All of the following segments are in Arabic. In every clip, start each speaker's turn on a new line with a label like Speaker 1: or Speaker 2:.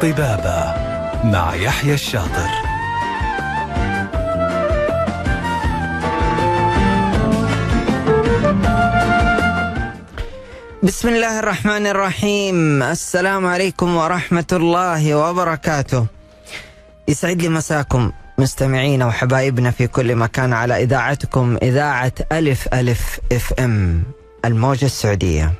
Speaker 1: طبابة مع يحيى الشاطر.
Speaker 2: بسم الله الرحمن الرحيم. السلام عليكم ورحمة الله وبركاته. يسعد لي مساكم مستمعينا وحبايبنا في كل مكان على إذاعتكم إذاعة ألف ألف إف إم الموجة السعودية.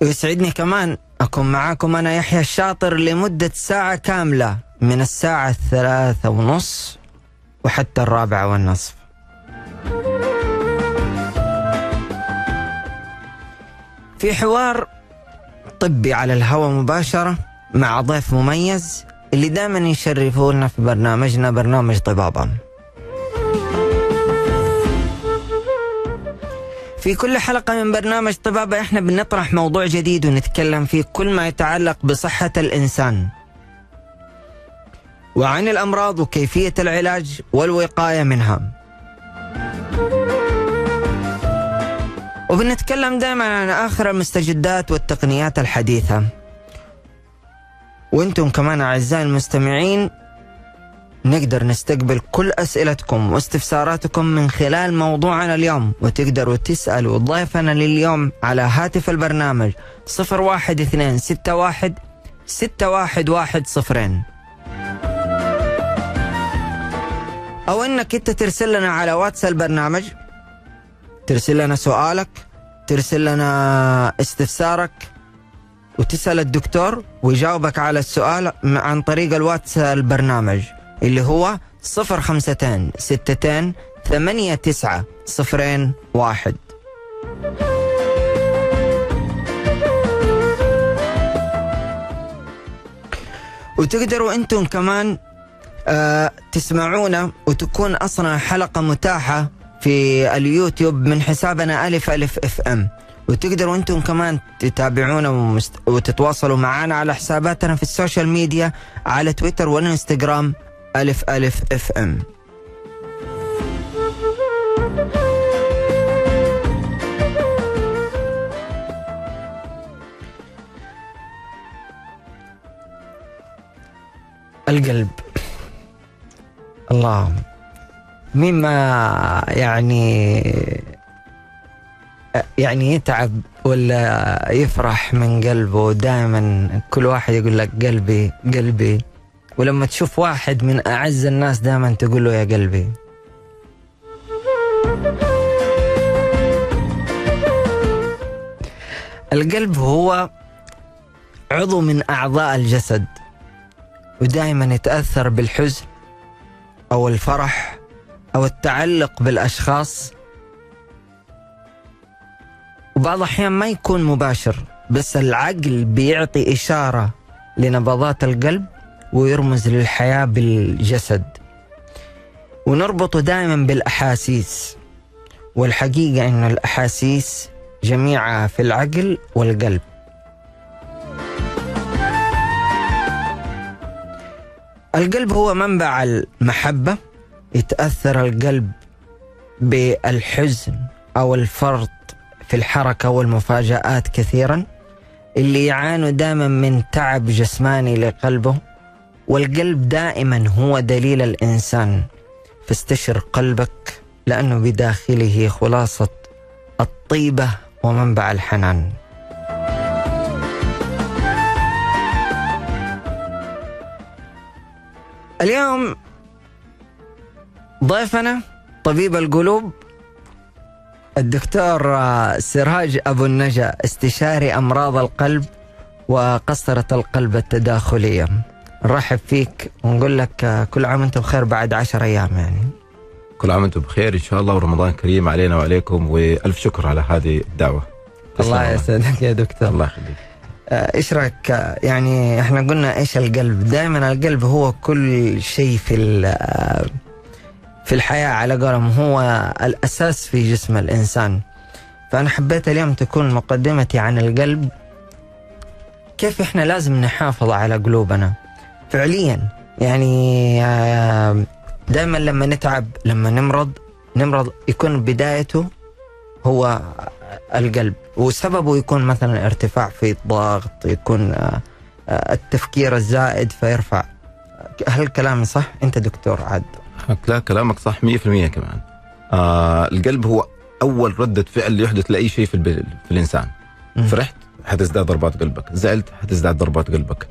Speaker 2: ويسعدني كمان أكون معاكم أنا يحيى الشاطر لمدة ساعة كاملة من الساعة الثلاثة ونص وحتى الرابعة والنصف. في حوار طبي على الهواء مباشرة مع ضيف مميز اللي دائما يشرفونا في برنامجنا برنامج طبابة. في كل حلقة من برنامج طبابة إحنا بنطرح موضوع جديد ونتكلم فيه كل ما يتعلق بصحة الإنسان. وعن الأمراض وكيفية العلاج والوقاية منها. وبنتكلم دائما عن آخر المستجدات والتقنيات الحديثة. وأنتم كمان أعزائي المستمعين نقدر نستقبل كل أسئلتكم واستفساراتكم من خلال موضوعنا اليوم وتقدروا تسألوا ضيفنا لليوم على هاتف البرنامج 01261 611 أو إنك أنت ترسل لنا على واتس البرنامج ترسل لنا سؤالك ترسل لنا استفسارك وتسأل الدكتور ويجاوبك على السؤال عن طريق الواتس البرنامج. اللي هو صفر خمستين ستتين ثمانية تسعة صفرين واحد. وتقدروا أنتم كمان آه تسمعونا وتكون أصلا حلقة متاحة في اليوتيوب من حسابنا ألف ألف إف إم. وتقدروا أنتم كمان تتابعونا ومست... وتتواصلوا معنا على حساباتنا في ال social media على تويتر والإنستغرام. ألف ألف FM. القلب. الله. مين ما يعني يعني يتعب ولا يفرح من قلبه. دائما كل واحد يقول لك قلبي قلبي. ولما تشوف واحد من أعز الناس دائما تقول له يا قلبي. القلب هو عضو من أعضاء الجسد ودائما يتأثر بالحزن أو الفرح أو التعلق بالأشخاص. وبعض الأحيان ما يكون مباشر بس العقل بيعطي إشارة لنبضات القلب ويرمز للحياة بالجسد. ونربطه دائما بالأحاسيس والحقيقة أن الأحاسيس جميعها في العقل والقلب. القلب هو منبع المحبة يتأثر القلب بالحزن أو الفرط في الحركة والمفاجآت كثيرا اللي يعانوا دائما من تعب جسماني لقلبه. والقلب دائما هو دليل الإنسان. فاستشر قلبك لأنه بداخله خلاصة الطيبة ومنبع الحنان. اليوم ضيفنا طبيب القلوب الدكتور سراج أبو النجا استشاري أمراض القلب وقسطرة القلب التداخلية. نرحب فيك ونقول لك كل عام وأنت بخير بعد عشر أيام يعني.
Speaker 3: كل عام وأنتم بخير إن شاء الله ورمضان كريم علينا وعليكم وألف شكر على هذه الدعوة.
Speaker 2: الله يسعدك يا دكتور.
Speaker 3: الله يخليك.
Speaker 2: إيش رأيك؟ يعني إحنا قلنا إيش القلب؟ دائما القلب هو كل شيء في في الحياة على قولهم هو الأساس في جسم الإنسان. فأنا حبيت اليوم تكون مقدمتي عن القلب كيف إحنا لازم نحافظ على قلوبنا. فعليا. يعني دائما لما نتعب لما نمرض نمرض يكون بدايته هو القلب وسببه يكون مثلا ارتفاع في الضغط يكون آه، آه، التفكير الزائد فيرفع. هل كلامي صح؟ أنت دكتور عاد.
Speaker 3: لا كلامك صح 100% كمان. آه القلب هو أول ردة فعل يحدث لأي شيء في. في الإنسان.
Speaker 2: مم.
Speaker 3: فرحت حتزداد ضربات قلبك. زعلت حتزداد ضربات قلبك.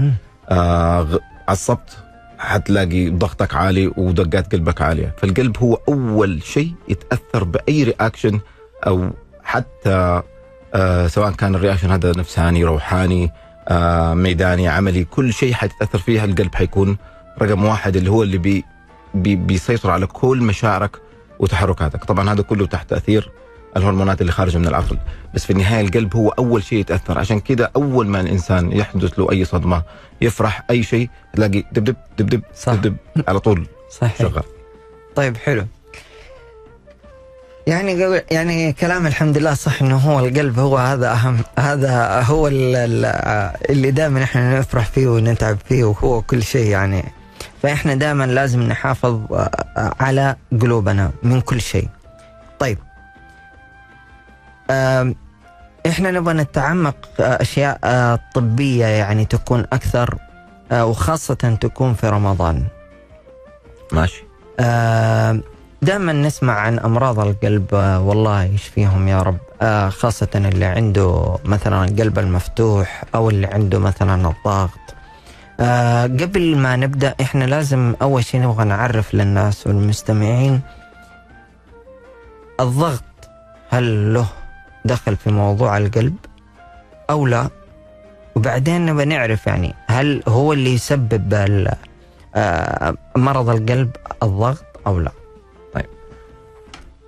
Speaker 3: آه عصبت حتلاقي ضغطك عالي ودقات قلبك عالية. فالقلب هو أول شيء يتأثر بأي reaction أو حتى آه سواء كان ال reaction هذا نفساني روحاني آه ميداني عملي كل شيء حتتاثر فيها القلب حيكون رقم واحد اللي هو اللي بي بي بيسيطر على كل مشاعرك وتحركاتك. طبعا هذا كله تحت تأثير الهرمونات اللي خارجه من العقل. بس في النهاية القلب هو أول شيء يتأثر. عشان كده أول ما الإنسان يحدث له أي صدمة يفرح أي شيء تلاقي دبدب دبدب
Speaker 2: صح.
Speaker 3: دبدب على طول
Speaker 2: صحيح.
Speaker 3: شغال.
Speaker 2: طيب حلو. يعني قبل يعني كلام الحمد لله صح إنه هو القلب هو هذا اهم هذا هو ال- ال- اللي دائما إحنا نفرح فيه ونتعب فيه وهو كل شيء يعني. فإحنا دائما لازم نحافظ على قلوبنا من كل شيء. طيب إحنا نبغى نتعمق آه، أشياء آه، طبية يعني تكون أكثر آه، وخاصة تكون في رمضان.
Speaker 3: ماشي.
Speaker 2: دائما نسمع عن أمراض القلب والله يشفيهم يا رب. خاصة اللي عنده مثلا القلب المفتوح أو اللي عنده مثلا الضغط. آه، قبل ما نبدأ إحنا لازم أول شيء نبغى نعرف للناس والمستمعين الضغط هل له دخل في موضوع القلب أو لا؟ وبعدين نبغى نعرف يعني هل هو اللي يسبب آه، مرض القلب الضغط أو لا؟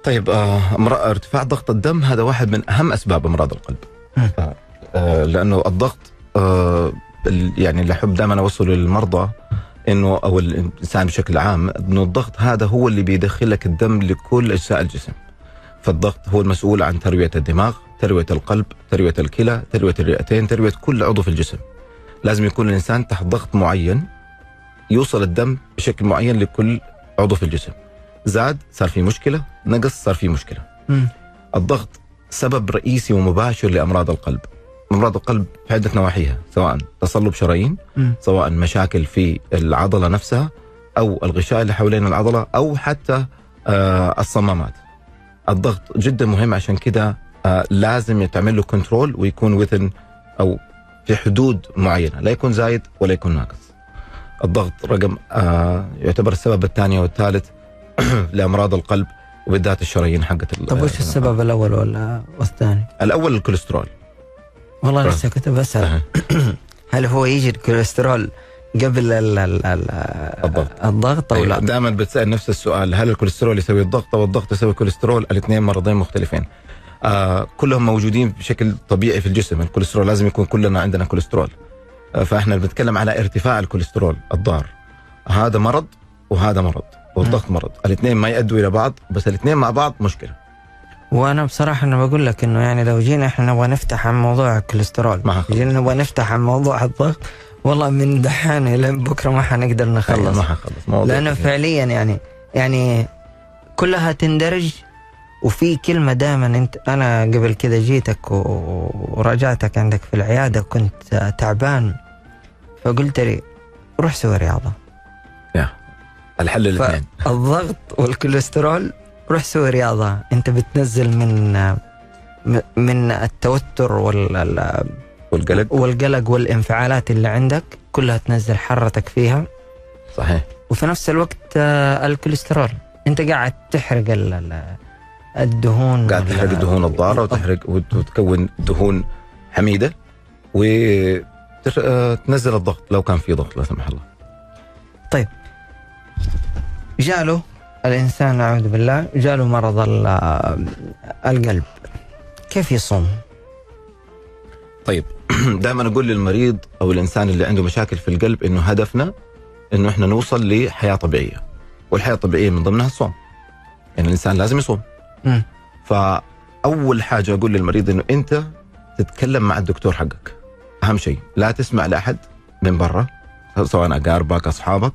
Speaker 3: طيب. آه أمر- ارتفاع ضغط الدم هذا واحد من أهم أسباب أمراض القلب. آه آه لأنه الضغط آه ال- يعني اللي احب دائما اوصله للمرضى إنه أو الإنسان بشكل عام إنه الضغط هذا هو اللي بيدخل لك الدم لكل أجزاء الجسم. فالضغط هو المسؤول عن تروية الدماغ تروية القلب تروية الكلى تروية الرئتين تروية كل عضو في الجسم. لازم يكون الإنسان تحت ضغط معين يوصل الدم بشكل معين لكل عضو في الجسم. زاد صار في مشكلة نقص صار في مشكلة.
Speaker 2: مم.
Speaker 3: الضغط سبب رئيسي ومباشر لأمراض القلب. أمراض القلب في عدة نواحيها سواء تصلب شرايين. سواء مشاكل في العضلة نفسها أو الغشاء اللي حوالين العضلة أو حتى آه الصمامات. الضغط جدا مهم عشان كده آه لازم يتعمل له كنترول ويكون وذن أو في حدود معينة لا يكون زايد ولا يكون ناقص الضغط رقم آه يعتبر السبب الثاني والثالث لأمراض القلب وبالذات الشرايين حقت
Speaker 2: طب وش السبب الأول ولا والثاني؟
Speaker 3: الأول الكوليسترول
Speaker 2: والله. لسه كنت
Speaker 3: بسأل.
Speaker 2: هل هو يجي الكوليسترول قبل ال ال ال
Speaker 3: الضغط.
Speaker 2: الضغط أو لا؟
Speaker 3: دائما بتسأل نفس السؤال هل الكوليسترول يسوي الضغط أو الضغط يسوي الكوليسترول الاثنين مرضين مختلفين. آه كلهم موجودين بشكل طبيعي في الجسم. الكوليسترول لازم يكون كلنا عندنا كوليسترول. آه فإحنا بنتكلم على ارتفاع الكوليسترول الضار. هذا مرض وهذا مرض والضغط مرض. الاثنين ما يأدوا إلى بعض بس الاثنين مع بعض مشكلة.
Speaker 2: وأنا بصراحة أنا بقول لك إنه يعني لو جينا إحنا نبغى نفتح عن موضوع الكوليسترول. جينا نبغى نفتح عن موضوع الضغط والله من دحين إلى بكرة ما حنقدر
Speaker 3: أيوة،
Speaker 2: نخلص
Speaker 3: ما حنخلص موضوع
Speaker 2: لأنه
Speaker 3: كثير.
Speaker 2: فعليا يعني يعني كلها تندرج وفي كلمة دائما أنت أنا قبل كذا جيتك وراجعتك عندك في العيادة كنت تعبان فقلت لي روح سوي رياضة
Speaker 3: الحل الاثنين
Speaker 2: فالضغط والكوليسترول روح سوي رياضة. انت بتنزل من من التوتر وال
Speaker 3: والقلق.
Speaker 2: والقلق والانفعالات اللي عندك كلها تنزل حرتك فيها.
Speaker 3: صحيح.
Speaker 2: وفي نفس الوقت آه، الكوليسترول. انت قاعد تحرق ال- ال- الدهون
Speaker 3: قاعد تحرق الدهون الضارة وتحرق وت- وتكون دهون حميدة. وتنزل الضغط لو كان في ضغط لا سمح الله.
Speaker 2: جاله الإنسان نعوذ بالله جاله مرض ال- القلب. كيف يصوم؟
Speaker 3: طيب دائما أقول للمريض أو الإنسان اللي عنده مشاكل في القلب إنه هدفنا إنه إحنا نوصل لحياة طبيعية. والحياة الطبيعية من ضمنها الصوم. يعني الإنسان لازم يصوم.
Speaker 2: مم.
Speaker 3: فأول حاجة أقول للمريض إنه أنت تتكلم مع الدكتور حقك. أهم شيء لا تسمع لأحد من برا سواء أقاربك أصحابك.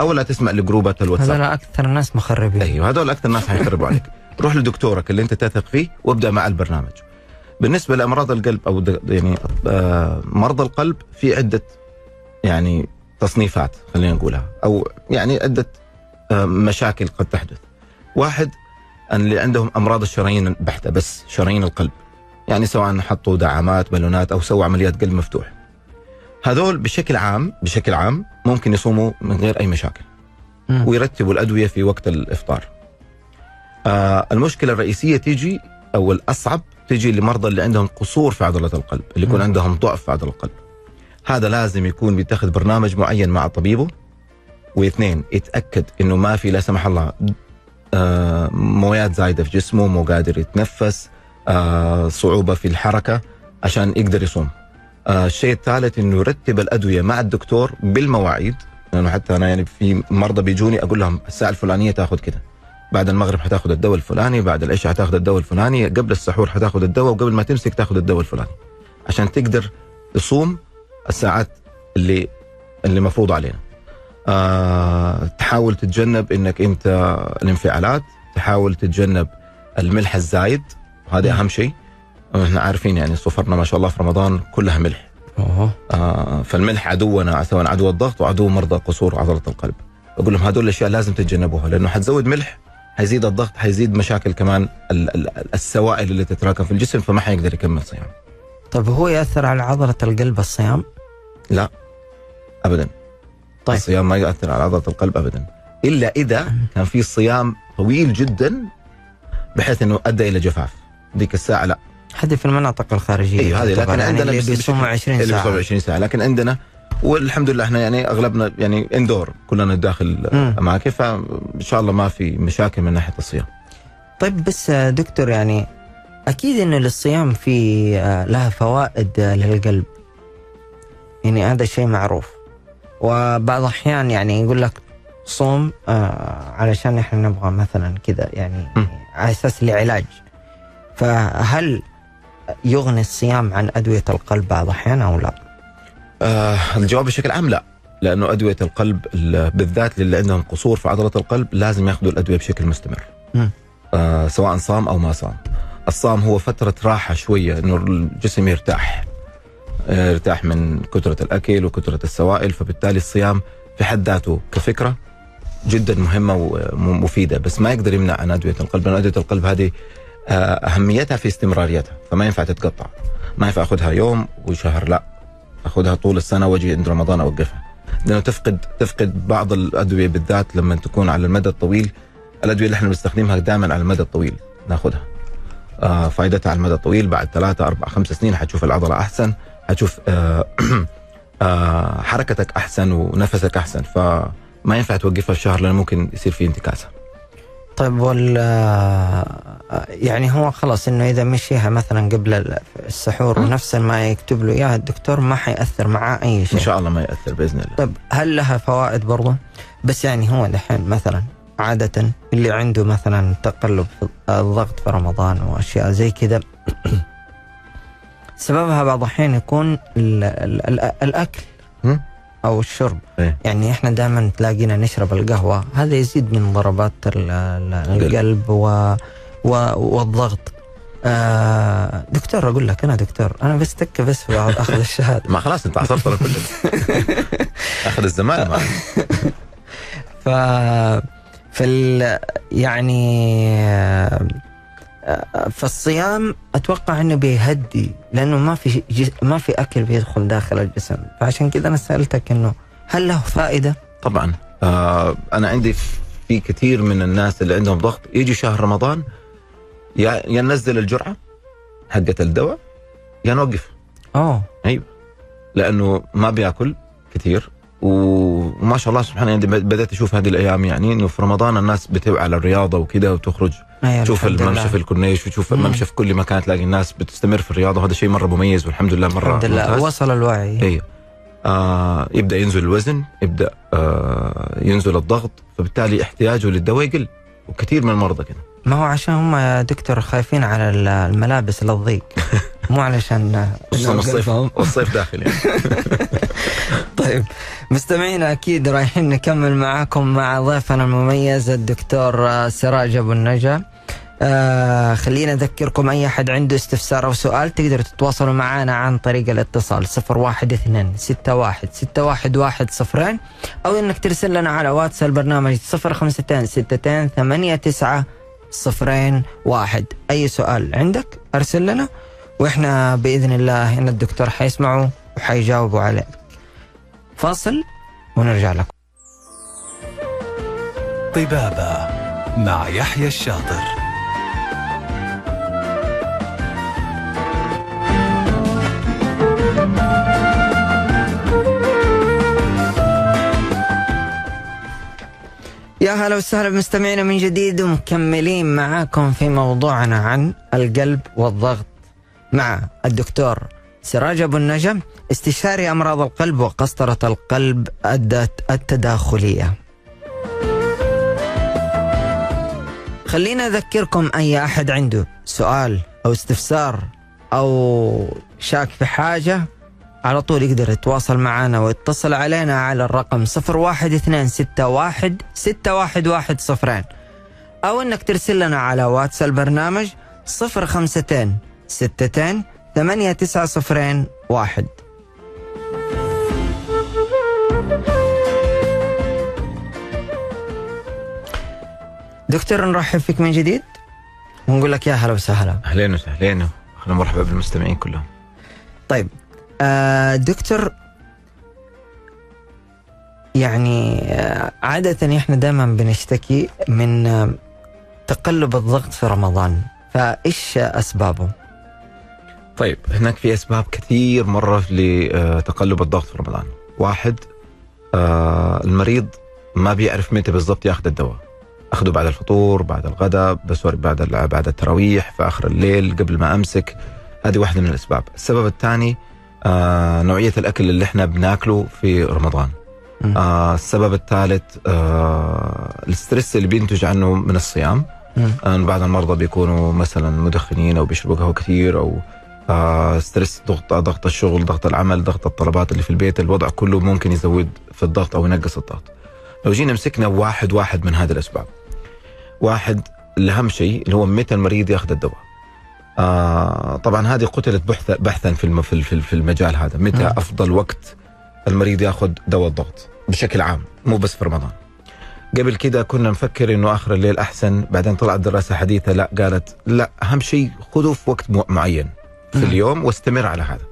Speaker 3: أو لا تسمع لجروبات الواتساب
Speaker 2: هذول أكثر الناس مخربين
Speaker 3: أيوه هذول أكثر ناس حيخربوا عليك روح لدكتورك اللي أنت تثق فيه وابدأ مع البرنامج بالنسبة لأمراض القلب أو يعني آه، مرضى القلب في عدة يعني تصنيفات خلينا نقولها أو يعني عدة آه، مشاكل قد تحدث. واحد اللي عندهم أمراض الشرايين البحتة بس شرايين القلب. يعني سواء حطوا دعامات بالونات أو سووا عمليات قلب مفتوح. هذول بشكل عام بشكل عام ممكن يصوموا من غير أي مشاكل. ويرتبوا الأدوية في وقت الإفطار. آه المشكلة الرئيسية تيجي أو الأصعب تيجي لمرضى اللي عندهم قصور في عضلة القلب، اللي يكون. عندهم ضعف في عضلة القلب. هذا لازم يكون بيتخذ برنامج معين مع طبيبه واثنين يتأكد إنه ما في لا سمح الله آه مويات زايدة في جسمه، مو قادر يتنفس، آه صعوبة في الحركة عشان يقدر يصوم. آه الشيء الثالث إنه يرتب الأدوية مع الدكتور بالمواعيد. لأنه حتى أنا يعني في مرضى بيجوني أقول لهم الساعة الفلانية تاخذ كذا بعد المغرب حتاخذ الدواء الفلاني بعد العشاء حتاخذ الدواء الفلاني قبل السحور حتاخذ الدواء وقبل ما تمسك تاخذ الدواء الفلاني. عشان تقدر تصوم الساعات اللي اللي مفروض علينا. آه تحاول تتجنب إنك أنت الانفعالات تحاول تتجنب الملح الزايد. هذا أهم شيء. إحنا عارفين يعني صفرنا ما شاء الله في رمضان كلها ملح.
Speaker 2: أوه.
Speaker 3: آه فالملح عدونا سواء عدو الضغط وعدو مرضى قصور عضله القلب. أقول لهم هذول الأشياء لازم تتجنبوها لأنه حتزود ملح حيزيد الضغط حيزيد مشاكل كمان ال- ال- السوائل اللي تتراكم في الجسم فما حيقدر يكمل صيام.
Speaker 2: طيب هو يأثر على عضلة القلب الصيام؟
Speaker 3: ابدا.
Speaker 2: طيب.
Speaker 3: الصيام ما يؤثر على عضلة القلب ابدا. إلا إذا كان في صيام طويل جدا بحيث إنه أدى إلى جفاف. ديك الساعة لا.
Speaker 2: هذه في المناطق الخارجية.
Speaker 3: أيوه هذه لكن
Speaker 2: يعني
Speaker 3: عندنا
Speaker 2: اللي
Speaker 3: بس-
Speaker 2: بيصوموا
Speaker 3: بشكل-
Speaker 2: 20
Speaker 3: اللي بيصوم
Speaker 2: ساعه
Speaker 3: 20 ساعة. لكن عندنا والحمد لله إحنا يعني أغلبنا يعني إندور كلنا داخل. أماكن فإن شاء الله ما في مشاكل من ناحية الصيام.
Speaker 2: طيب بس آه، دكتور يعني أكيد إن للصيام في آه، لها فوائد آه، للقلب. يعني هذا شيء معروف. وبعض الأحيان يعني يقول لك صوم علشان إحنا نبغى مثلا كذا يعني. على أساس لعلاج فهل يغني الصيام عن أدوية القلب بعض الاحيان أو لا؟
Speaker 3: آه الجواب بشكل عام لا. لأنه أدوية القلب ال- بالذات للي عندهم قصور في عضلة القلب لازم يأخذوا الأدوية بشكل مستمر. آه سواء صام أو ما صام. الصام هو فترة راحة شوية إنه الجسم يرتاح. آه، يرتاح من كثرة الأكل وكثرة السوائل فبالتالي الصيام في حد ذاته كفكرة جدا مهمة ومفيده بس ما يقدر يمنع عن أدوية القلب لأن أدوية القلب هذه أهميتها في استمراريتها فما ينفع تتقطع. ما ينفع أخذها يوم وشهر لا. أخذها طول السنة واجي عند رمضان أوقفها. لأنه تفقد تفقد بعض الأدوية بالذات لما تكون على المدى الطويل. الأدوية اللي إحنا بنستخدمها دائما على المدى الطويل نأخذها. آه فائدتها على المدى الطويل بعد ثلاثة أربع خمس سنين حتشوف العضلة أحسن حتشوف آه آه حركتك أحسن ونفسك أحسن. فما ينفع توقفها في شهر لأنه ممكن يصير في انتكاسة.
Speaker 2: طيب وال آه، يعني هو خلاص إنه إذا مشيها مثلا قبل ال- السحور. ونفس ما يكتب له إياها الدكتور ما حيأثر معاه
Speaker 3: أي
Speaker 2: شيء
Speaker 3: شاء الله ما يأثر بإذن الله
Speaker 2: طيب هل لها فوائد برضه؟ بس يعني هو دحين مثلا عادة اللي عنده مثلا تقلب في الضغط في رمضان وأشياء زي كذا سببها بعض الأحيان يكون ال ال ال
Speaker 3: الأكل.
Speaker 2: أو الشرب.
Speaker 3: إيه.
Speaker 2: يعني إحنا دائما تلاقينا نشرب القهوة. هذا يزيد من ضربات ال- ال- القلب. و و والضغط. آه دكتور أقول لك أنا دكتور أنا بس تك بس أخذ الشهادة.
Speaker 3: ما خلاص أنت عصرتنا كلنا أخذ الزمان معك.
Speaker 2: ف فال يعني آه، فالصيام أتوقع إنه بيهدي لأنه ما في جس... ما في أكل بيدخل داخل الجسم. فعشان كذا أنا سألتك إنه هل له فائدة؟
Speaker 3: طبعا. آه أنا عندي في كثير من الناس اللي عندهم ضغط. يجي شهر رمضان يا ننزل الجرعة حقة الدواء يا نوقف.
Speaker 2: أوه.
Speaker 3: لأنه ما بيأكل كثير. وما شاء الله سبحانه يعني بدأت أشوف هذه الأيام يعني إنه في رمضان الناس بتوعى على الرياضة وكذا وتخرج
Speaker 2: أيوة
Speaker 3: تشوف الممشى. في الكورنيش وتشوف
Speaker 2: مم.
Speaker 3: الممشى في كل مكان تلاقي الناس بتستمر في الرياضة وهذا شيء مرة مميز والحمد لله مرة
Speaker 2: الحمد لله
Speaker 3: ممتاز.
Speaker 2: وصل الوعي
Speaker 3: أيوه آه يبدأ ينزل الوزن يبدأ آه ينزل الضغط فبالتالي احتياجه للدواء يقل وكثير من المرضى كده
Speaker 2: ما هو عشان هم يا دكتور خايفين على ال- الملابس للضيق مو علشان
Speaker 3: خصوصا الصيف. والصيف داخل يعني
Speaker 2: طيب مستمعينا أكيد رايحين نكمل معاكم مع ضيفنا المميز الدكتور آه، سراج أبو النجا. آه خلينا أذكركم أي أحد عنده استفسار أو سؤال تقدروا تتواصلوا معنا عن طريق الاتصال صفر واحد اثنين ستة واحد ستة واحد واحد صفرين. أو إنك ترسل لنا على واتس البرنامج صفر خمستين ستتين ثمانية تسعة صفرين واحد. أي سؤال عندك أرسل لنا وإحنا بإذن الله إن الدكتور حيسمعوا وحيجاوبوا عليه فاصل ونرجع لكم.
Speaker 1: طبابة مع يحيى الشاطر.
Speaker 2: يا هلا وسهلا بمستمعينا من جديد ومكملين معاكم في موضوعنا عن القلب والضغط مع الدكتور سراج أبو النجم استشاري أمراض القلب وقسطرة القلب التداخلية. خلينا أذكركم أي أحد عنده سؤال أو استفسار أو شاك في حاجة على طول يقدر يتواصل معنا ويتصل علينا على الرقم 01261 611 صفرين أو أنك ترسل لنا على واتس البرنامج 052 62 ثمانية تسعة صفرين واحد. دكتور نرحب فيك من جديد. ونقول لك يا هلا وسهلا.
Speaker 3: أهلين وسهلين. أهلا ومرحبا بالمستمعين كلهم.
Speaker 2: طيب آه دكتور يعني آه عادة إحنا دائما بنشتكي من آه تقلب الضغط في رمضان. فإيش أسبابه؟
Speaker 3: طيب هناك في أسباب كثير مرة لتقلب الضغط في رمضان. واحد آه المريض ما بيعرف متى بالضبط ياخذ الدواء. أخذه بعد الفطور بعد الغداء بس بعد بعد التراويح في آخر الليل قبل ما أمسك. هذه واحدة من الأسباب. السبب الثاني آه نوعية الأكل اللي إحنا بناكله في رمضان. آه السبب الثالث آه ال stress اللي بينتج عنه من الصيام. آه بعض المرضى بيكونوا مثلا مدخنين أو بيشربوا قهوة كثير أو آه stress ضغط ضغط الشغل ضغط العمل ضغط الطلبات اللي في البيت الوضع كله ممكن يزود في الضغط أو ينقص الضغط. لو جينا مسكنا واحد واحد من هذه الأسباب. واحد الأهم شيء اللي هو متى المريض ياخذ الدواء. آه طبعا هذه قتلت بحث بحثا في في ال- في ال- في المجال هذا. متى. أفضل وقت المريض ياخذ دواء الضغط؟ بشكل عام مو بس في رمضان. قبل كده كنا نفكر إنه آخر الليل أحسن بعدين طلعت دراسة حديثة لا قالت لا أهم شيء خذه في وقت معين. في
Speaker 2: مم.
Speaker 3: اليوم واستمر على هذا.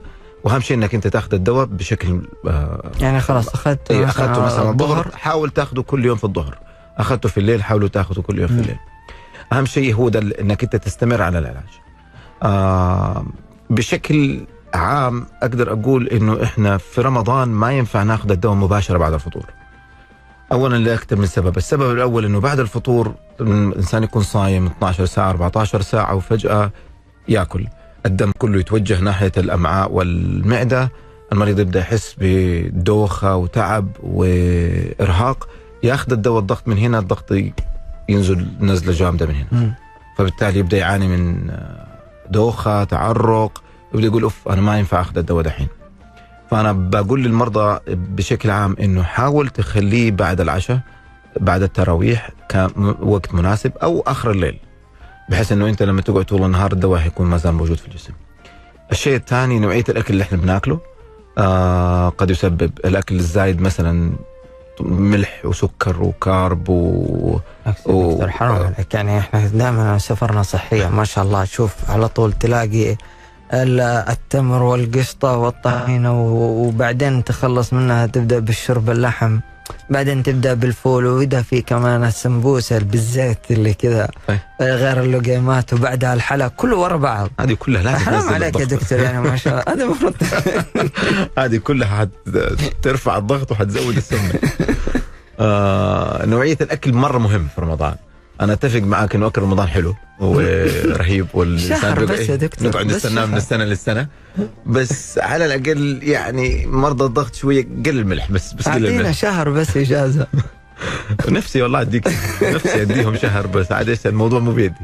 Speaker 3: وأهم شيء إنك أنت تأخذ الدواء بشكل آه
Speaker 2: يعني خلاص أخذت
Speaker 3: اي أخذته مثلا الظهر. حاول تأخذه كل يوم في الظهر. أخذته في الليل حاولوا تأخذه كل يوم في. الليل. أهم شيء هو ده إنك أنت تستمر على العلاج. آه بشكل عام أقدر أقول إنه إحنا في رمضان ما ينفع نأخذ الدواء مباشرة بعد الفطور. اولا لاكثر من سبب السبب الأول إنه بعد الفطور الإنسان يكون صايم 12 ساعة 14 ساعة وفجأة يأكل. الدم كله يتوجه ناحية الأمعاء والمعدة. المريض يبدأ يحس بدوخة وتعب وإرهاق. ياخذ الدواء الضغط من هنا الضغط ينزل نزلة جامدة من هنا. فبالتالي يبدأ يعاني من دوخة تعرق يبدأ يقول أوف أنا ما ينفع أخذ الدواء دحين. فأنا بقول للمرضى بشكل عام إنه حاول تخليه بعد العشاء بعد التراويح كوقت مناسب أو آخر الليل. بحيث إنه أنت لما تقعد طول النهار الدواء حيكون ما زال موجود في الجسم. الشيء الثاني نوعية الأكل اللي إحنا بناكله آه قد يسبب الأكل الزايد مثلا ملح وسكر وكارب و و-
Speaker 2: دكتور حرام عليك. يعني إحنا دائما سفرنا صحية ما شاء الله. شوف على طول تلاقي ال- التمر والقشطة والطحينة وبعدين تخلص منها تبدأ بالشرب اللحم. بعدين تبدأ بالفول واذا في كمان السمبوسة بالزيت اللي كذا
Speaker 3: أي.
Speaker 2: غير اللقيمات وبعدها الحلا كله ورا بعض.
Speaker 3: هذه كلها لازم
Speaker 2: حرام عليك يا. دكتور يعني ما شاء الله. هذا المفروض
Speaker 3: هذه كلها حترفع الضغط وحتزود السمنة. آه نوعية الأكل مرة مهم في رمضان. أنا أتفق معاك إنه اكل رمضان حلو ورهيب والإنسان
Speaker 2: بس
Speaker 3: إيه،
Speaker 2: يا دكتور،
Speaker 3: نقعد نستناه من. السنة للسنة. بس على الأقل يعني مرضى الضغط شوية قل الملح بس بس قل
Speaker 2: أعطينا
Speaker 3: الملح
Speaker 2: شهر بس إجازة.
Speaker 3: نفسي والله أديك نفسي أديهم شهر بس عاد إيش الموضوع مو بيدي.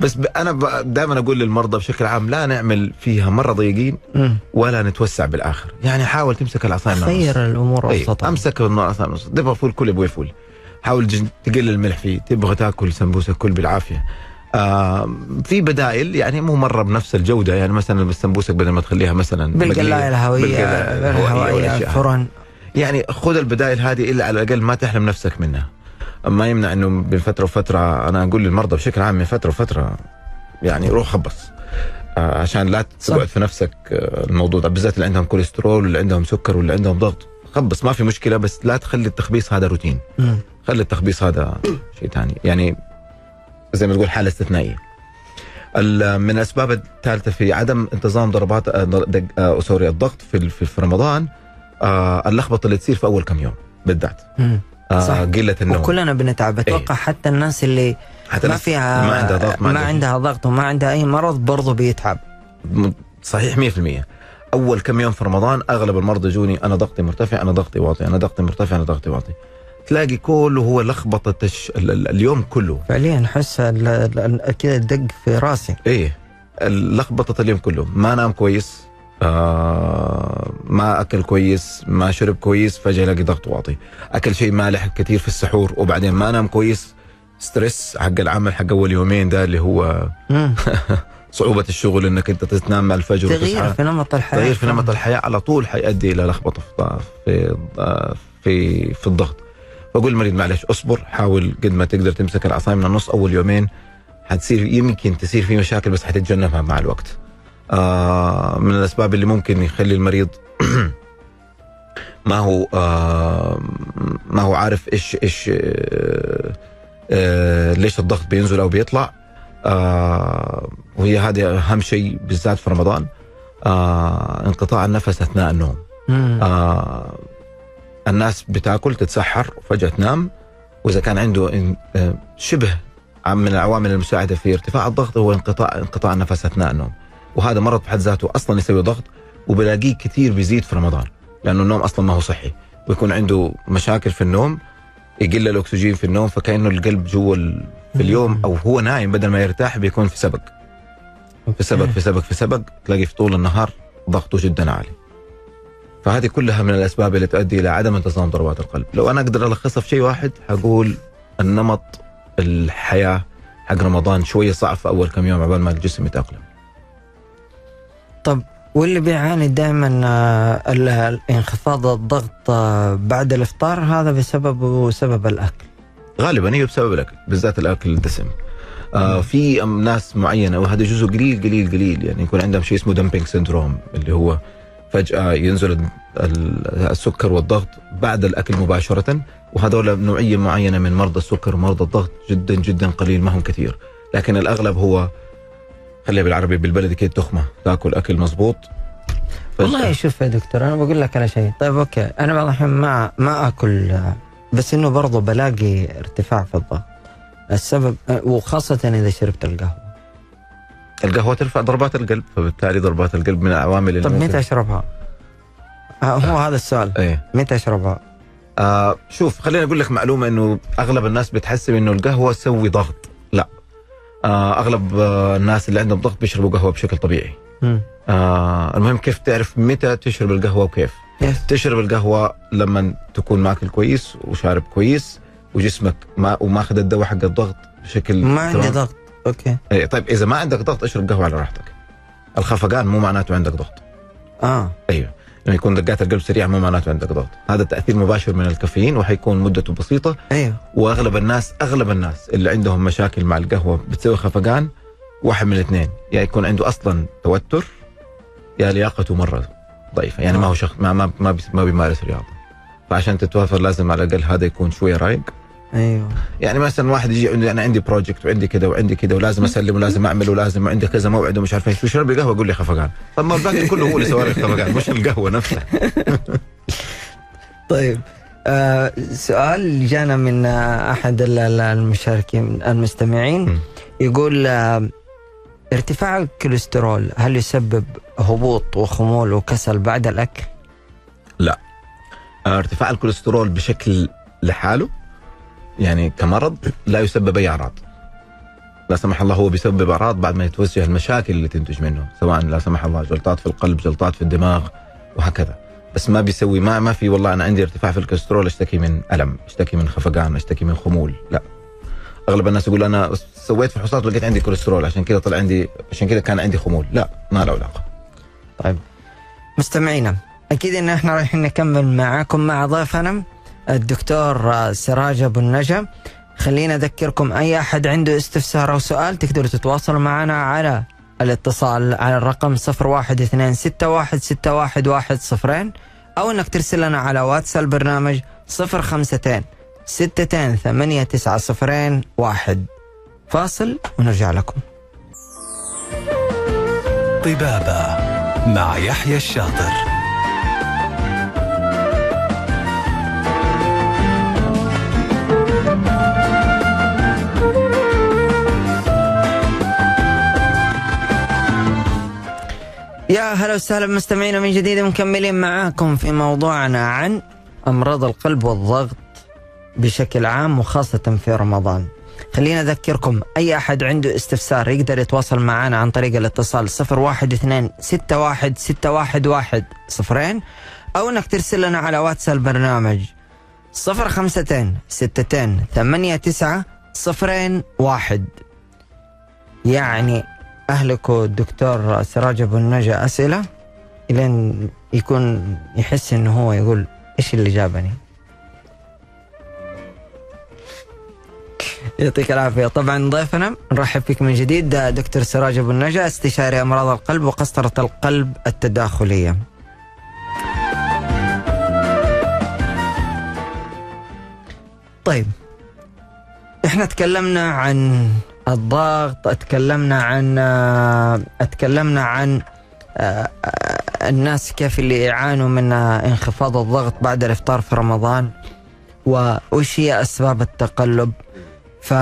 Speaker 3: بس ب- أنا دائما أقول للمرضى بشكل عام لا نعمل فيها مرة ضيقين. ولا نتوسع بالآخر. يعني حاول تمسك العصايه من النص.
Speaker 2: خير الأمور
Speaker 3: أي،
Speaker 2: وسطها
Speaker 3: أمسك العصايه من النص. تبغى فول كل أبوي فول. حاول تقلل الملح فيه. تبغى تاكل سمبوسه كل بالعافية. آه في بدائل يعني مو مرة بنفس الجودة. يعني مثلا السمبوسك بدل ما تخليها مثلا بالقلاية
Speaker 2: الهويه
Speaker 3: والأشياء.
Speaker 2: الفرن.
Speaker 3: يعني خذ البدائل هذه إلا على الأقل ما تحرم نفسك منها. ما يمنع إنه من فترة وفترة أنا أقول للمرضى بشكل عام من فترة وفترة يعني روح خبص. آه، عشان لا تقعد في نفسك آه، الموضوع ده بالذات اللي عندهم كوليسترول واللي عندهم سكر واللي عندهم ضغط. خبص ما في مشكلة بس لا تخلي التخبيص هذا روتين.
Speaker 2: مم.
Speaker 3: خلي التخبيص هذا شيء ثاني. يعني زي ما تقول حالة استثنائية. من الأسباب الثالثة في عدم انتظام ضربات آه، آه، sorry الضغط في في في رمضان آه اللخبطة اللي تصير في أول كم يوم بالذات. آه
Speaker 2: صح.
Speaker 3: قلة النوم.
Speaker 2: وكلنا بنتعب. أتوقع حتى الناس اللي
Speaker 3: حتى
Speaker 2: ما فيها
Speaker 3: ما عندها ضغط
Speaker 2: ما عندها ضغط وما عندها أي مرض برضه بيتعب.
Speaker 3: صحيح 100% أول كم يوم في رمضان أغلب المرضى يجوني أنا ضغطي مرتفع أنا ضغطي واطي أنا ضغطي مرتفع أنا ضغطي واطي. تلاقي كله هو لخبطة الش... اليوم كله.
Speaker 2: فعليا أحس ال- ال- كذا دق في راسي.
Speaker 3: إيه لخبطة اليوم كله. ما نام كويس آه ما أكل كويس ما شرب كويس فجأة يلاقي ضغط واطي. أكل شيء مالح كثير في السحور وبعدين ما نام كويس ستريس حق العمل حق أول يومين ده اللي هو. صعوبة الشغل إنك أنت تنام مع الفجر
Speaker 2: تغيير في نمط الحياة.
Speaker 3: تغيير في نمط الحياة على طول حيؤدي إلى لخبطة في في في في الضغط. بقول المريض معلش اصبر حاول قد ما تقدر تمسك العصاية من النص أول يومين. حتصير يمكن تصير في مشاكل بس حتتجنبها مع الوقت. آه من الأسباب اللي ممكن يخلي المريض ما هو آه ما هو عارف إيش إيش آه آه ليش الضغط بينزل أو بيطلع. آه وهي هذه أهم شيء بالذات في رمضان آه انقطاع النفس أثناء النوم. آه الناس بتاكل تتسحر وفجأة تنام وإذا كان عنده آه، شبه من العوامل المساعدة في ارتفاع الضغط هو انقطاع انقطاع النفس أثناء النوم. وهذا مرض بحد ذاته أصلا يسوي ضغط وبلاقيه كثير بيزيد في رمضان لأنه النوم أصلا ما هو صحي. ويكون عنده مشاكل في النوم يقل الأكسجين في النوم فكأنه القلب جوا في اليوم أو هو نايم بدل ما يرتاح بيكون في سبق. في سبق في سبق في سبق تلاقي في طول النهار ضغطه جدا عالي. فهذه كلها من الأسباب اللي تؤدي إلى عدم انتظام ضربات القلب. لو أنا أقدر ألخصها في شيء واحد حقول النمط الحياة حق رمضان شوية صعب في أول كم يوم عبال ما الجسم يتأقلم.
Speaker 2: طب واللي بيعاني دائما انخفاض الضغط آه، بعد الإفطار هذا بسبب سبب الأكل.
Speaker 3: غالبا هي بسبب الأكل بالذات الأكل الدسم. آه في ناس معينة وهذا جزء قليل قليل قليل يعني يكون عندهم شيء اسمه dumping syndrome اللي هو فجأة ينزل ال- ال- السكر والضغط بعد الأكل مباشرة وهذول نوعية معينة من مرضى السكر ومرضى الضغط جدا جدا قليل ما هم كثير. لكن الأغلب هو خليها بالعربي بالبلدي كده تخمه تاكل أكل مزبوط فجأة-
Speaker 2: والله شوف يا دكتور أنا بقول لك على شيء. طيب أوكي أنا بعض الاحيان ما ما أكل بس إنه برضه بلاقي ارتفاع في الضغط. السبب آه، وخاصة إذا شربت القهوة.
Speaker 3: القهوة ترفع ضربات القلب فبالتالي ضربات القلب من العوامل اللي
Speaker 2: طب
Speaker 3: ممكن-
Speaker 2: متى أشربها؟ آه، هو هذا السؤال.
Speaker 3: إيه.
Speaker 2: متى أشربها؟
Speaker 3: آه شوف خليني أقول لك معلومة إنه أغلب الناس بتحسب إنه القهوة تسوي ضغط. لا. آه أغلب آه الناس اللي عندهم ضغط بيشربوا قهوة بشكل طبيعي. آه المهم كيف تعرف متى تشرب القهوة وكيف؟ تشرب القهوة لما تكون ماكل كويس وشارب كويس وجسمك ما وماخذ الدواء حق الضغط بشكل
Speaker 2: ما عندي. ضغط. أوكي.
Speaker 3: إيه طيب إذا ما عندك ضغط اشرب قهوة على راحتك. الخفقان مو معناته عندك ضغط.
Speaker 2: آه.
Speaker 3: أيوه. لما يكون دقات القلب سريعة مو معناته عندك ضغط. هذا تأثير مباشر من الكافيين وحيكون مدته بسيطة.
Speaker 2: أيوه.
Speaker 3: وأغلب الناس أغلب الناس اللي عندهم مشاكل مع القهوة بتسوي خفقان واحد من الاثنين. يا يكون عنده أصلا توتر يا لياقته مرة ضعيفة. يعني ما هو شخص ما ما ما, بي ما بيمارس رياضة. فعشان تتوافر لازم على الأقل هذا يكون شوية رايق
Speaker 2: أيوه.
Speaker 3: يعني مثلا واحد يجي عنده أنا عندي project وعندي كذا وعندي كذا ولازم أسلم ولازم أعمل ولازم وعندي كذا موعد ومش عارف إيش. ويشرب لي قهوه يقول لي خفقان. طب ما الباقي كله هو اللي سوى لي خفقان مش القهوة نفسها.
Speaker 2: طيب آه سؤال جانا من آه أحد ال- ال- المشاركين المستمعين. يقول آه ارتفاع الكوليسترول هل يسبب هبوط وخمول وكسل بعد الأكل؟
Speaker 3: آه، ارتفاع الكوليسترول بشكل لحاله يعني كمرض لا يسبب أي أعراض. لا سمح الله هو بيسبب أعراض بعد ما يتوجه المشاكل اللي تنتج منه سواء لا سمح الله جلطات في القلب جلطات في الدماغ وهكذا. بس ما بيسوي ما ما في والله أنا عندي ارتفاع في الكوليسترول أشتكي من ألم أشتكي من خفقان أشتكي من خمول لا. أغلب الناس يقول أنا سويت فحوصات ولقيت عندي كوليسترول عشان كذا طلع عندي عشان كذا كان عندي خمول. لا ما له علاقة.
Speaker 2: طيب. مستمعينا أكيد إن إحنا رايحين نكمل معاكم مع ضيفنا الدكتور سراج أبو النجا. خلينا أذكركم أي أحد عنده استفسار أو سؤال تقدروا تتواصلوا معنا على الاتصال على الرقم 0126161110 أو إنك ترسل لنا على واتس البرنامج 052 62 ثمانية تسعة صفرين واحد. فاصل ونرجع لكم.
Speaker 1: طبابة مع يحيى الشاطر.
Speaker 2: يا هلا وسهلا مستمعينا من جديد مكملين معاكم في موضوعنا عن أمراض القلب والضغط. بشكل عام وخاصة في رمضان. خلينا أذكركم أي أحد عنده استفسار يقدر يتواصل معنا عن طريق الاتصال 012 61 611 صفرين أو إنك ترسل لنا على واتس البرنامج 052 62 89 صفرين واحد. يعني اهلكوا الدكتور سراج أبو النجا أسئلة؟ إلين يكون يحس إنه هو يقول إيش اللي جابني. يعطيك العافية. طبعا ضيفنا نرحب فيك من جديد دكتور سراج أبو النجا استشاري أمراض القلب وقسطرة القلب التداخلية. طيب إحنا تكلمنا عن الضغط اتكلمنا عن اتكلمنا عن الناس كيف اللي يعانوا من انخفاض الضغط بعد الإفطار في رمضان وش هي أسباب التقلب؟ ف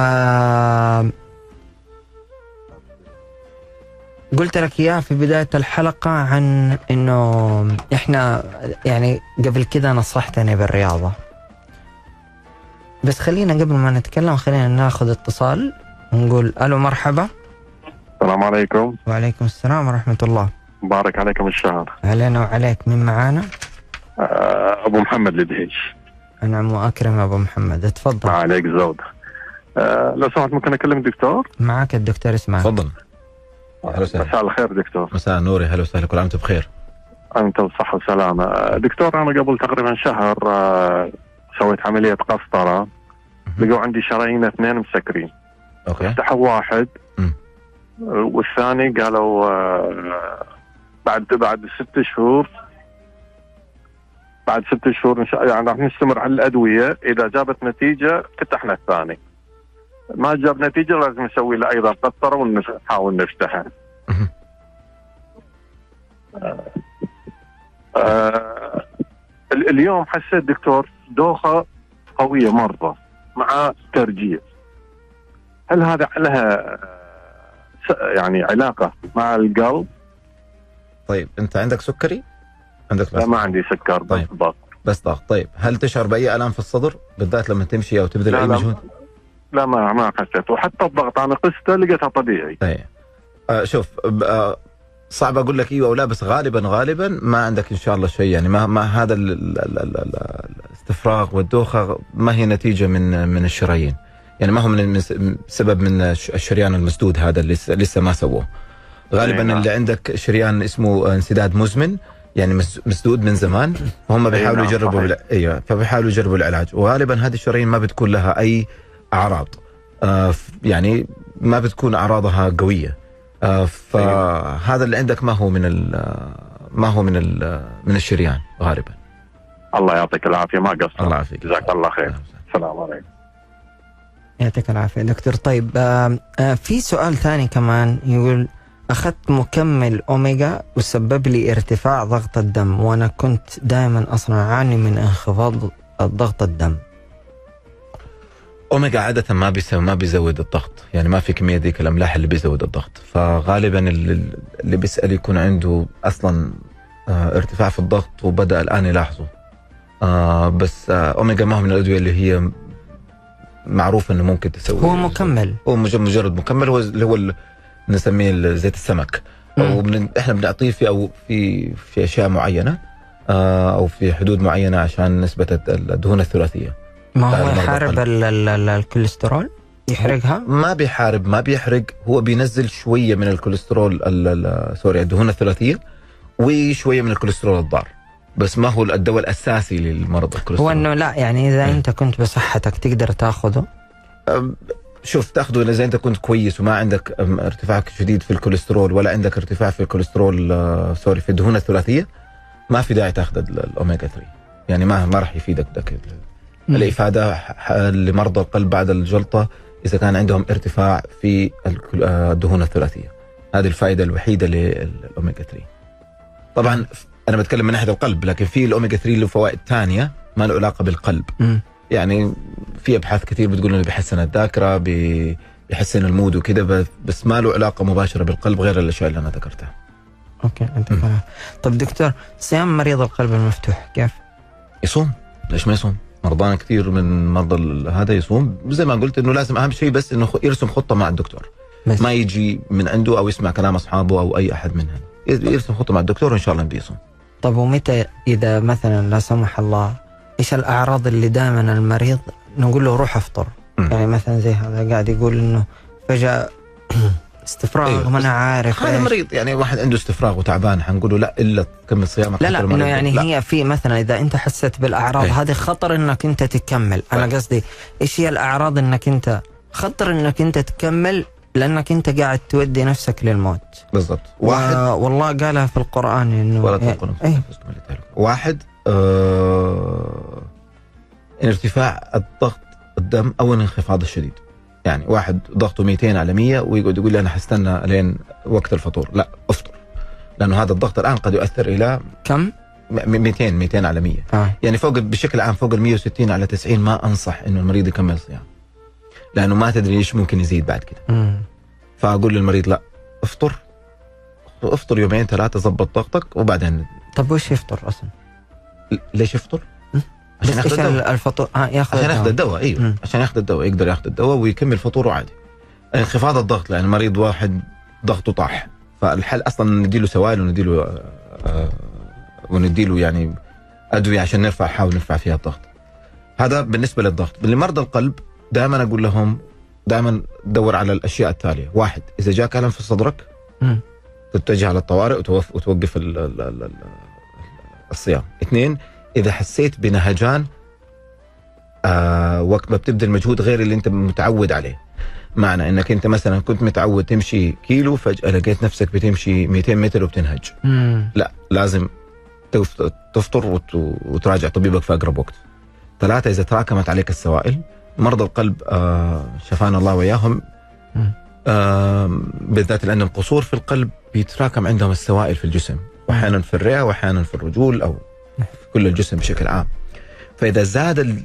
Speaker 2: قلت لك إياها في بداية الحلقة عن إنه إحنا يعني قبل كذا نصحتني بالرياضة. بس خلينا قبل ما نتكلم خلينا ناخذ اتصال ونقول ألو مرحبا.
Speaker 4: السلام عليكم.
Speaker 2: وعليكم السلام ورحمة الله.
Speaker 4: مبارك عليكم الشهر.
Speaker 2: علينا وعليك. مين معانا؟
Speaker 4: آه، أبو محمد الدهيش
Speaker 2: أنعم وأكرم أبو محمد. اتفضل
Speaker 4: عليك زود. آه، لو سمحت ممكن أكلم الدكتور؟
Speaker 2: معك الدكتور اسماعيل
Speaker 3: تفضل. أهلا وسهلا.
Speaker 4: مساء الخير دكتور.
Speaker 3: مساء النور يا هلا وسهلا. كل عام وأنتم بخير.
Speaker 4: أنت بصحة وسلامة. آه، دكتور أنا قبل تقريبا شهر آه، سويت عملية قسطرة. لقوا عندي شرايين اثنين مسكرين.
Speaker 3: okay.
Speaker 4: فتحوا واحد. آه، والثاني قالوا آه، بعد بعد ست شهور بعد ست شهور إن شاء الله يعني راح نستمر على الأدوية. إذا جابت نتيجة فتحنا الثاني. ما جاب نتيجة لازم نسوي له أيضا قسطره ونحاول نفتحه. آه ال- اليوم حسيت دكتور دوخة قوية مرة مع ترجيع هل هذا لها آه، يعني علاقة مع القلب؟
Speaker 3: طيب أنت عندك سكري؟ عندك
Speaker 4: لا
Speaker 3: بس
Speaker 4: ما عندي سكر بس
Speaker 3: طيب.
Speaker 4: ضغط
Speaker 3: بس ضغط طيب هل تشعر بأي الام في الصدر بالذات لما تمشي أو تبذل
Speaker 4: لا،
Speaker 3: أي
Speaker 4: لا.
Speaker 3: مجهود؟
Speaker 4: لا ما ما حسيت. وحتى الضغط أنا قسته لقيتها طبيعي.
Speaker 3: طيب. آه شوف آه صعب أقول لك إيوه أو لا بس غالبا غالبا ما عندك إن شاء الله شيء. يعني ما ما هذا ال- ال- ال- ال- ال- الاستفراغ والدوخة ما هي نتيجة من من الشرايين. يعني ما هو من سبب من الش- الشريان المسدود هذا اللي لسه ما سووه. غالبا
Speaker 4: نعم.
Speaker 3: اللي عندك شريان اسمه انسداد مزمن يعني مس- مسدود من زمان وهم بيحاولوا
Speaker 4: نعم،
Speaker 3: يجربوا إيوه فبيحاولوا يجربوا العلاج. وغالبا هذه الشرايين ما بتكون لها أي أعراض. آه يعني ما بتكون أعراضها قوية. آه فهذا اللي عندك ما هو من ال- ما هو من ال- من الشريان غالبا.
Speaker 4: الله يعطيك العافية ما قصرت.
Speaker 3: الله يعافيك.
Speaker 4: جزاك الله خير. السلام عليكم.
Speaker 2: يعطيك العافية دكتور. طيب آه آه في سؤال ثاني كمان يقول أخذت مكمل أوميجا وسبب لي ارتفاع ضغط الدم وأنا كنت دائما أصلا أعاني من انخفاض ضغط الدم.
Speaker 3: أوميجا عادة ما بيسوي ما بيزود الضغط. يعني ما في كميه ذيك الأملاح اللي بيزود الضغط. فغالبا اللي, اللي بيسأل يكون عنده أصلا آه ارتفاع في الضغط وبدأ الآن يلاحظه. آه بس آه أوميجا ما هو من الأدوية اللي هي معروف إنه ممكن تسوي
Speaker 2: هو مكمل.
Speaker 3: هو مج- مجرد مكمل هو اللي هو نسميه زيت السمك. أو إحنا بنعطيه في أو في في أشياء معينة آه أو في حدود معينة عشان نسبة الدهون الثلاثية.
Speaker 2: ما هو يحارب الكوليسترول؟ يحرقها؟
Speaker 3: ما بيحارب ما بيحرق. هو بينزل شوية من الكوليسترول ال- ال- sorry الدهون الثلاثيه وشوية من الكوليسترول الضار. بس ما هو الدواء الأساسي للمرض
Speaker 2: هو
Speaker 3: الكوليسترول
Speaker 2: إنه لا يعني
Speaker 3: إذا.
Speaker 2: أنت كنت بصحتك تقدر تاخذه؟
Speaker 3: شوف تاخذه إذا أنت كنت كويس وما عندك ارتفاع شديد في الكوليسترول ولا عندك ارتفاع في الكوليسترول آه، sorry في الدهون الثلاثية ما في داعي تاخذ ال- الاوميجا 3 يعني ما ما راح يفيدك ذاك ال- الافاده ح- ح- لمرضى القلب بعد الجلطة إذا كان عندهم ارتفاع في آه، الدهون الثلاثية. هذه الفائدة الوحيدة للاوميجا 3 طبعا أنا بتكلم من ناحية القلب لكن في الاوميجا 3 له فوائد ثانية ما له علاقة بالقلب.
Speaker 2: مم.
Speaker 3: يعني في أبحاث كثير بتقول إنه بيحسن الذاكرة بي- بيحسن ال mood وكذا بس ما له علاقة مباشرة بالقلب غير الأشياء اللي أنا ذكرتها. أوكي.
Speaker 2: فاهم. طب دكتور صيام مريض القلب المفتوح كيف؟
Speaker 3: يصوم. ليش ما يصوم؟ مرضانا كثير من مرضى هذا يصوم. زي ما قلت إنه لازم أهم شيء بس إنه يرسم خطة مع الدكتور.
Speaker 2: بس.
Speaker 3: ما يجي من عنده أو يسمع كلام أصحابه أو أي أحد منهم يرسم خطة مع الدكتور وإن شاء الله بيصوم.
Speaker 2: طب ومتى إذا مثلا لا سمح الله إيش الأعراض اللي دائما المريض نقول له روح افطر. يعني مثلا زي هذا قاعد يقول إنه فجأة استفراغ
Speaker 3: أيوه،
Speaker 2: ما أنا عارف
Speaker 3: هذا. مريض يعني واحد عنده استفراغ وتعبان حنقول له لا إلا تكمل صيامك
Speaker 2: لا لا
Speaker 3: إنه.
Speaker 2: يعني
Speaker 3: لا.
Speaker 2: هي في مثلا إذا أنت حسيت بالأعراض
Speaker 3: أي.
Speaker 2: هذه خطر إنك أنت تكمل أنا
Speaker 3: طيب.
Speaker 2: قصدي إيش هي الأعراض إنك أنت خطر إنك أنت تكمل لأنك أنت قاعد تودي نفسك للموت
Speaker 3: بالضبط واحد
Speaker 2: و... والله قالها في القرآن إنه
Speaker 3: ولا تنقل
Speaker 2: اي
Speaker 3: واحد آه ارتفاع الضغط الدم أو الانخفاض الشديد يعني واحد ضغطه 200 على 100 ويقعد يقول لي أنا حستنى لين وقت الفطور لا أفطر لأنه هذا الضغط الآن قد يؤثر إلى
Speaker 2: كم؟
Speaker 3: م- 200 200 على 100
Speaker 2: آه.
Speaker 3: يعني فوق بشكل عام فوق ال 160 على 90 ما أنصح إنه المريض يكمل صيام لأنه ما تدري إيش ممكن يزيد بعد كده. فأقول للمريض لا أفطر أفطر يومين ثلاثة ظبط ضغطك وبعدين
Speaker 2: طب وش يفطر أصلا؟
Speaker 3: ليش يفطر؟ عشان ياخذ الدواء
Speaker 2: الفطور؟ آه ياخذ
Speaker 3: عشان ياخذ
Speaker 2: الدواء. أيوه.
Speaker 3: عشان ياخذ الدواء يقدر ياخذ الدواء ويكمل فطوره عادي انخفاض الضغط لأن مريض واحد ضغطه طاح فالحل أصلا نديله سوائل ونديله آه، آه، ونديله يعني أدوية عشان نرفع نحاول نرفع فيها الضغط هذا بالنسبة للضغط لمرضى القلب دائما أقول لهم دائما دور على الأشياء التالية واحد إذا جاك ألم في صدرك. تتجه على الطوارئ وتوقف ال ال ال ال الصيام اثنين إذا حسيت بنهجان آه وقت ما بتبذل مجهود غير اللي أنت متعود عليه معنى إنك أنت مثلا كنت متعود تمشي كيلو فجأة لقيت نفسك بتمشي 200 متر وبتنهج
Speaker 2: مم.
Speaker 3: لا لازم تف- تفطر وت- وتراجع طبيبك في أقرب وقت ثلاثة إذا تراكمت عليك السوائل مرضى القلب آه شفانا الله
Speaker 2: وإياهم.
Speaker 3: آه بالذات اللي عندهم قصور في القلب بيتراكم عندهم السوائل في الجسم واحيانا في الرئة واحيانا في الرجول أو كل الجسم بشكل عام. فإذا زاد ال-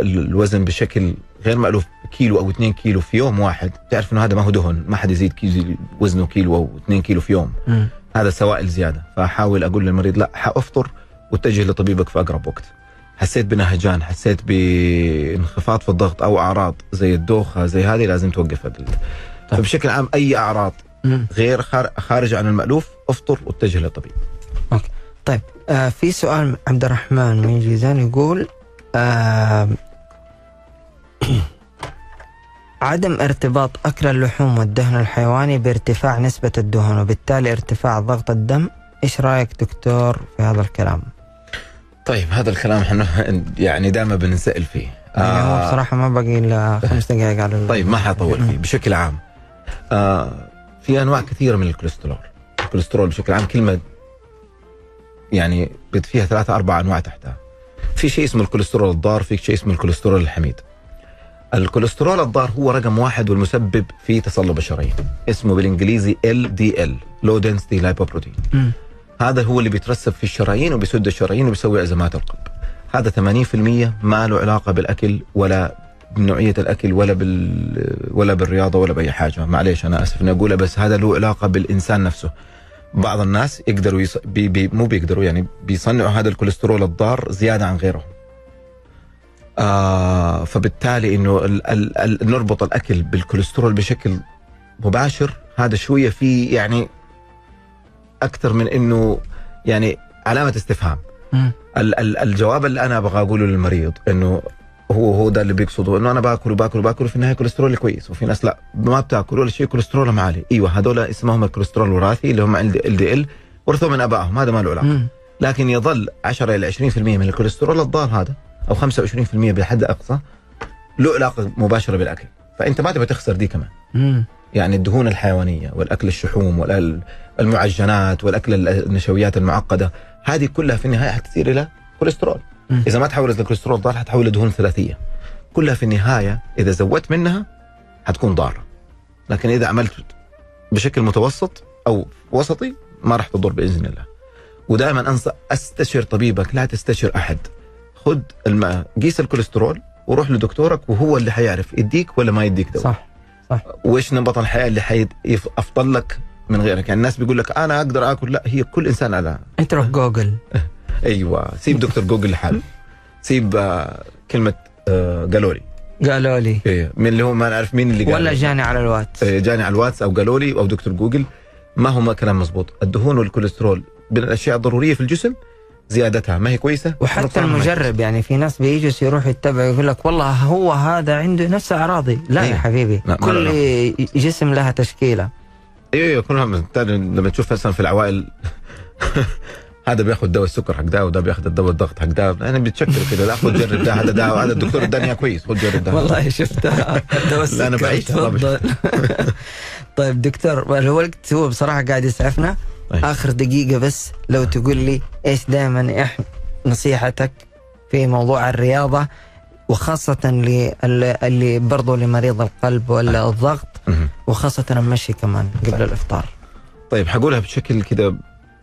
Speaker 3: ال- الوزن بشكل غير مألوف كيلو أو 2 كيلو في يوم واحد تعرف إنه هذا ما هو دهن ما حد يزيد كيلو وزنه كيلو أو 2 كيلو في يوم.
Speaker 2: مم.
Speaker 3: هذا سوائل زيادة. فأحاول أقول للمريض لا حأفطر واتجه لطبيبك في أقرب وقت. حسيت بنهجان حسيت بانخفاض في الضغط أو أعراض زي الدوخة زي هذه لازم توقف ال- فبشكل عام أي
Speaker 2: أعراض.
Speaker 3: غير خار- خارج عن المألوف أفطر واتجه للطبيب.
Speaker 2: طيب آه في سؤال عبد الرحمن من جيزان يقول آه عدم ارتباط أكل اللحوم والدهن الحيواني بارتفاع نسبة الدهن وبالتالي ارتفاع ضغط الدم. إيش رأيك دكتور في هذا الكلام؟
Speaker 3: طيب هذا الكلام إحنا يعني دائما بنسال فيه.
Speaker 2: يعني هو
Speaker 3: آه،
Speaker 2: بصراحة ما باقي إلا خمس دقائق على
Speaker 3: طيب ما حطول فيه بشكل عام. آه في أنواع كثيرة من الكوليسترول. الكوليسترول بشكل عام كلمة يعني فيها ثلاثة أربع أنواع تحتها. في شيء اسمه الكوليسترول الضار في شيء اسمه الكوليسترول الحميد. الكوليسترول الضار هو رقم واحد والمسبب في تصلب الشرايين اسمه بالإنجليزي LDL Low Density Lipoprotein. هذا هو اللي بيترسب في الشرايين وبيسد الشرايين وبيسوي أزمات القلب. هذا 80% ما له علاقة بالأكل ولا بنوعية الأكل ولا بال ولا بالرياضة ولا بأي حاجة. معليش أنا آسف إني اقولها بس هذا له علاقة بالإنسان نفسه. بعض الناس يقدروا يص... بي بي مو بيقدروا يعني بيصنعوا هذا الكوليسترول الضار زيادة عن غيرهم. آه فبالتالي إنه ال... ال... ال... نربط الأكل بالكوليسترول بشكل مباشر. هذا شوية فيه يعني أكثر من إنه يعني علامة استفهام. ال ال الجواب اللي أنا أبغى أقوله للمريض إنه هو هو ده اللي بيقصده إنه أنا باكل وباكل وباكل وفي النهاية كوليسترولي كويس وفي ناس لا ما بتاكل ولا شيء كوليسترولهم عالي إيوه هذول اسمهم الكوليسترول الوراثي اللي هم LDL ورثوه من أبائهم هذا ما له علاقه. لكن يظل 10 إلى 20% من الكوليسترول الضار هذا أو 25% بحد أقصى له علاقة مباشرة بالأكل فأنت ما تبغى تخسر دي كمان
Speaker 2: مم.
Speaker 3: يعني الدهون الحيوانية والأكل الشحوم والمعجنات والأكل النشويات المعقدة هذه كلها في النهاية حتصير إلى كوليسترول. إذا ما تحولت لكوليسترول ضار حتحول لدهون ثلاثية. كلها في النهاية إذا زودت منها حتكون ضارة. لكن إذا عملت بشكل متوسط أو وسطي ما راح تضر بإذن الله. ودائما انصح أستشر طبيبك لا تستشر أحد. خذ الماء قيس الكوليسترول وروح لدكتورك وهو اللي حيعرف يديك ولا ما يديك دواء.
Speaker 2: صح
Speaker 3: وإيش نمط الحياة اللي حي أفضل لك من غيرك؟ يعني الناس بيقول لك أنا أقدر آكل لا هي كل إنسان على
Speaker 2: انت روح جوجل.
Speaker 3: أيوه. سيب دكتور جوجل لحاله سيب آه، كلمة آه، قالوا لي
Speaker 2: قالوا لي
Speaker 3: إيه. من اللي هو ما نعرف مين اللي قال
Speaker 2: ولا. جاني على الواتس.
Speaker 3: إيه، جاني على الواتس أو قالوا لي أو دكتور جوجل. ما هو كلام مزبوط الدهون والكوليسترول من الأشياء الضرورية في الجسم زيادتها. ما هي كويسة؟
Speaker 2: وحتى
Speaker 3: ما
Speaker 2: المجرب يعني في ناس بيجوا يروح يتبع يقول لك والله هو هذا عنده نفس أعراضي. لا
Speaker 3: إيه.
Speaker 2: يا حبيبي.
Speaker 3: لا، ما
Speaker 2: كل جسم لها
Speaker 3: تشكيلة. أيوه أيوه بالتالي لما تشوف مثلا في العوائل. هذا بياخذ دواء السكر حق ده وده بياخذ الدواء الضغط حق ده يعني بيتشكل كده لا خذ جرب ده هذا ده هذا الدكتور اداني كويس خذ جرب ده
Speaker 2: والله شفتها دواء السكر،
Speaker 3: بعيش، الله
Speaker 2: تفضل. طيب دكتور الوقت هو بصراحة قاعد يسعفنا
Speaker 3: طيب.
Speaker 2: آخر دقيقة بس لو تقول لي إيش دائما إح نصيحتك في موضوع الرياضة وخاصة اللي اللي برضه لمريض القلب ولا الضغط
Speaker 3: مهم.
Speaker 2: وخاصة المشي كمان قبل الإفطار.
Speaker 3: طيب حقولها بشكل كده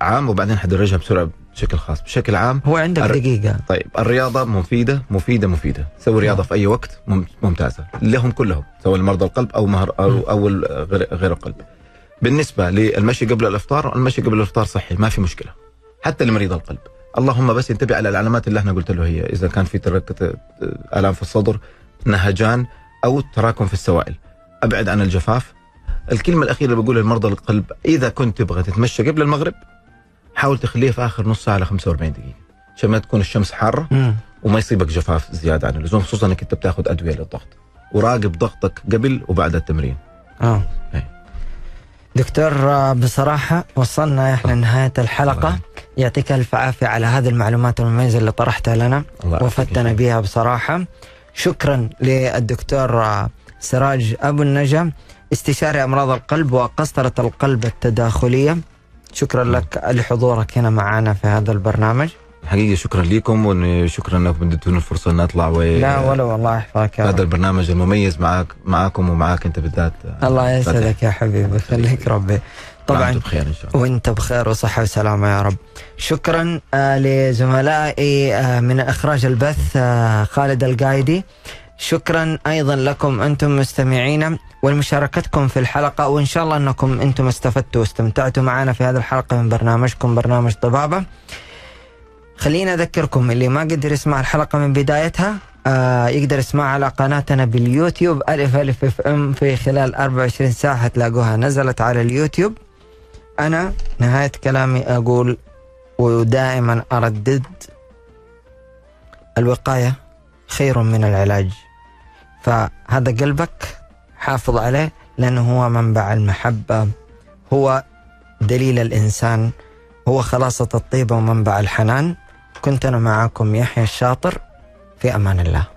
Speaker 3: عام وبعدين حدرجها بسرعة بشكل خاص. بشكل عام
Speaker 2: هو عندك
Speaker 3: الر-
Speaker 2: دقيقة.
Speaker 3: طيب الرياضة مفيدة مفيدة مفيدة. سوي رياضة في أي وقت مم- ممتازة. لهم كلهم سواء المرضى القلب أو مهر أو, أو غير, القلب. بالنسبة للمشي قبل الإفطار المشي قبل الإفطار صحي ما في مشكلة. حتى لمريض القلب. اللهم بس ينتبه على العلامات اللي إحنا قلت له هي. إذا كان في آلام في الصدر نهجان أو تراكم في السوائل. أبعد عن الجفاف. الكلمة الأخيرة اللي بقولها لمرضى القلب إذا كنت تبغى تتمشى قبل المغرب حاول تخليه في آخر نص ساعة ل 45 دقيقة. عشان ما تكون الشمس حارة
Speaker 2: مم.
Speaker 3: وما يصيبك جفاف زيادة عن اللزوم خصوصا إنك أنت بتاخذ أدوية للضغط. وراقب ضغطك قبل وبعد التمرين.
Speaker 2: آه.
Speaker 3: أي.
Speaker 2: دكتور آه، بصراحة وصلنا إحنا لنهاية الحلقة. يعطيك ألف عافية على هذه المعلومات المميزة اللي طرحتها لنا. وفتنا بها بصراحة. شكرا للدكتور آه، سراج أبو النجا استشاري أمراض القلب وقسطرة القلب التداخلية. شكرا لك لحضورك هنا معنا في هذا البرنامج.
Speaker 3: حقيقة شكرا لكم وشكرا انكم اديتونا الفرصة إن اطلع و
Speaker 2: لا ولا والله يحفظك
Speaker 3: هذا. البرنامج المميز معك معاكم ومعاك أنت بالذات.
Speaker 2: الله يسعدك يا حبيبي يخليك ربي.
Speaker 3: طبعا
Speaker 2: طبعا
Speaker 3: بخير إن شاء الله.
Speaker 2: وأنت بخير وصحة وسلامة يا رب. شكرا آه لزملائي آه من إخراج البث آه خالد القايدي. شكرا أيضا لكم أنتم مستمعينا ولمشاركتكم في الحلقة وإن شاء الله أنكم أنتم استفدتوا واستمتعتوا معنا في هذه الحلقة من برنامجكم برنامج طبابة. خلينا أذكركم اللي ما قدر يسمع الحلقة من بدايتها آه يقدر يسمعها على قناتنا باليوتيوب ألف ألف أف أم في خلال 24 ساعة هتلاقوها نزلت على اليوتيوب. أنا نهاية كلامي أقول ودائما أردد الوقاية خير من العلاج. فهذا قلبك حافظ عليه لأنه هو منبع المحبة هو دليل الإنسان هو خلاصة الطيبة ومنبع الحنان. كنت أنا معاكم يحيى الشاطر في أمان الله.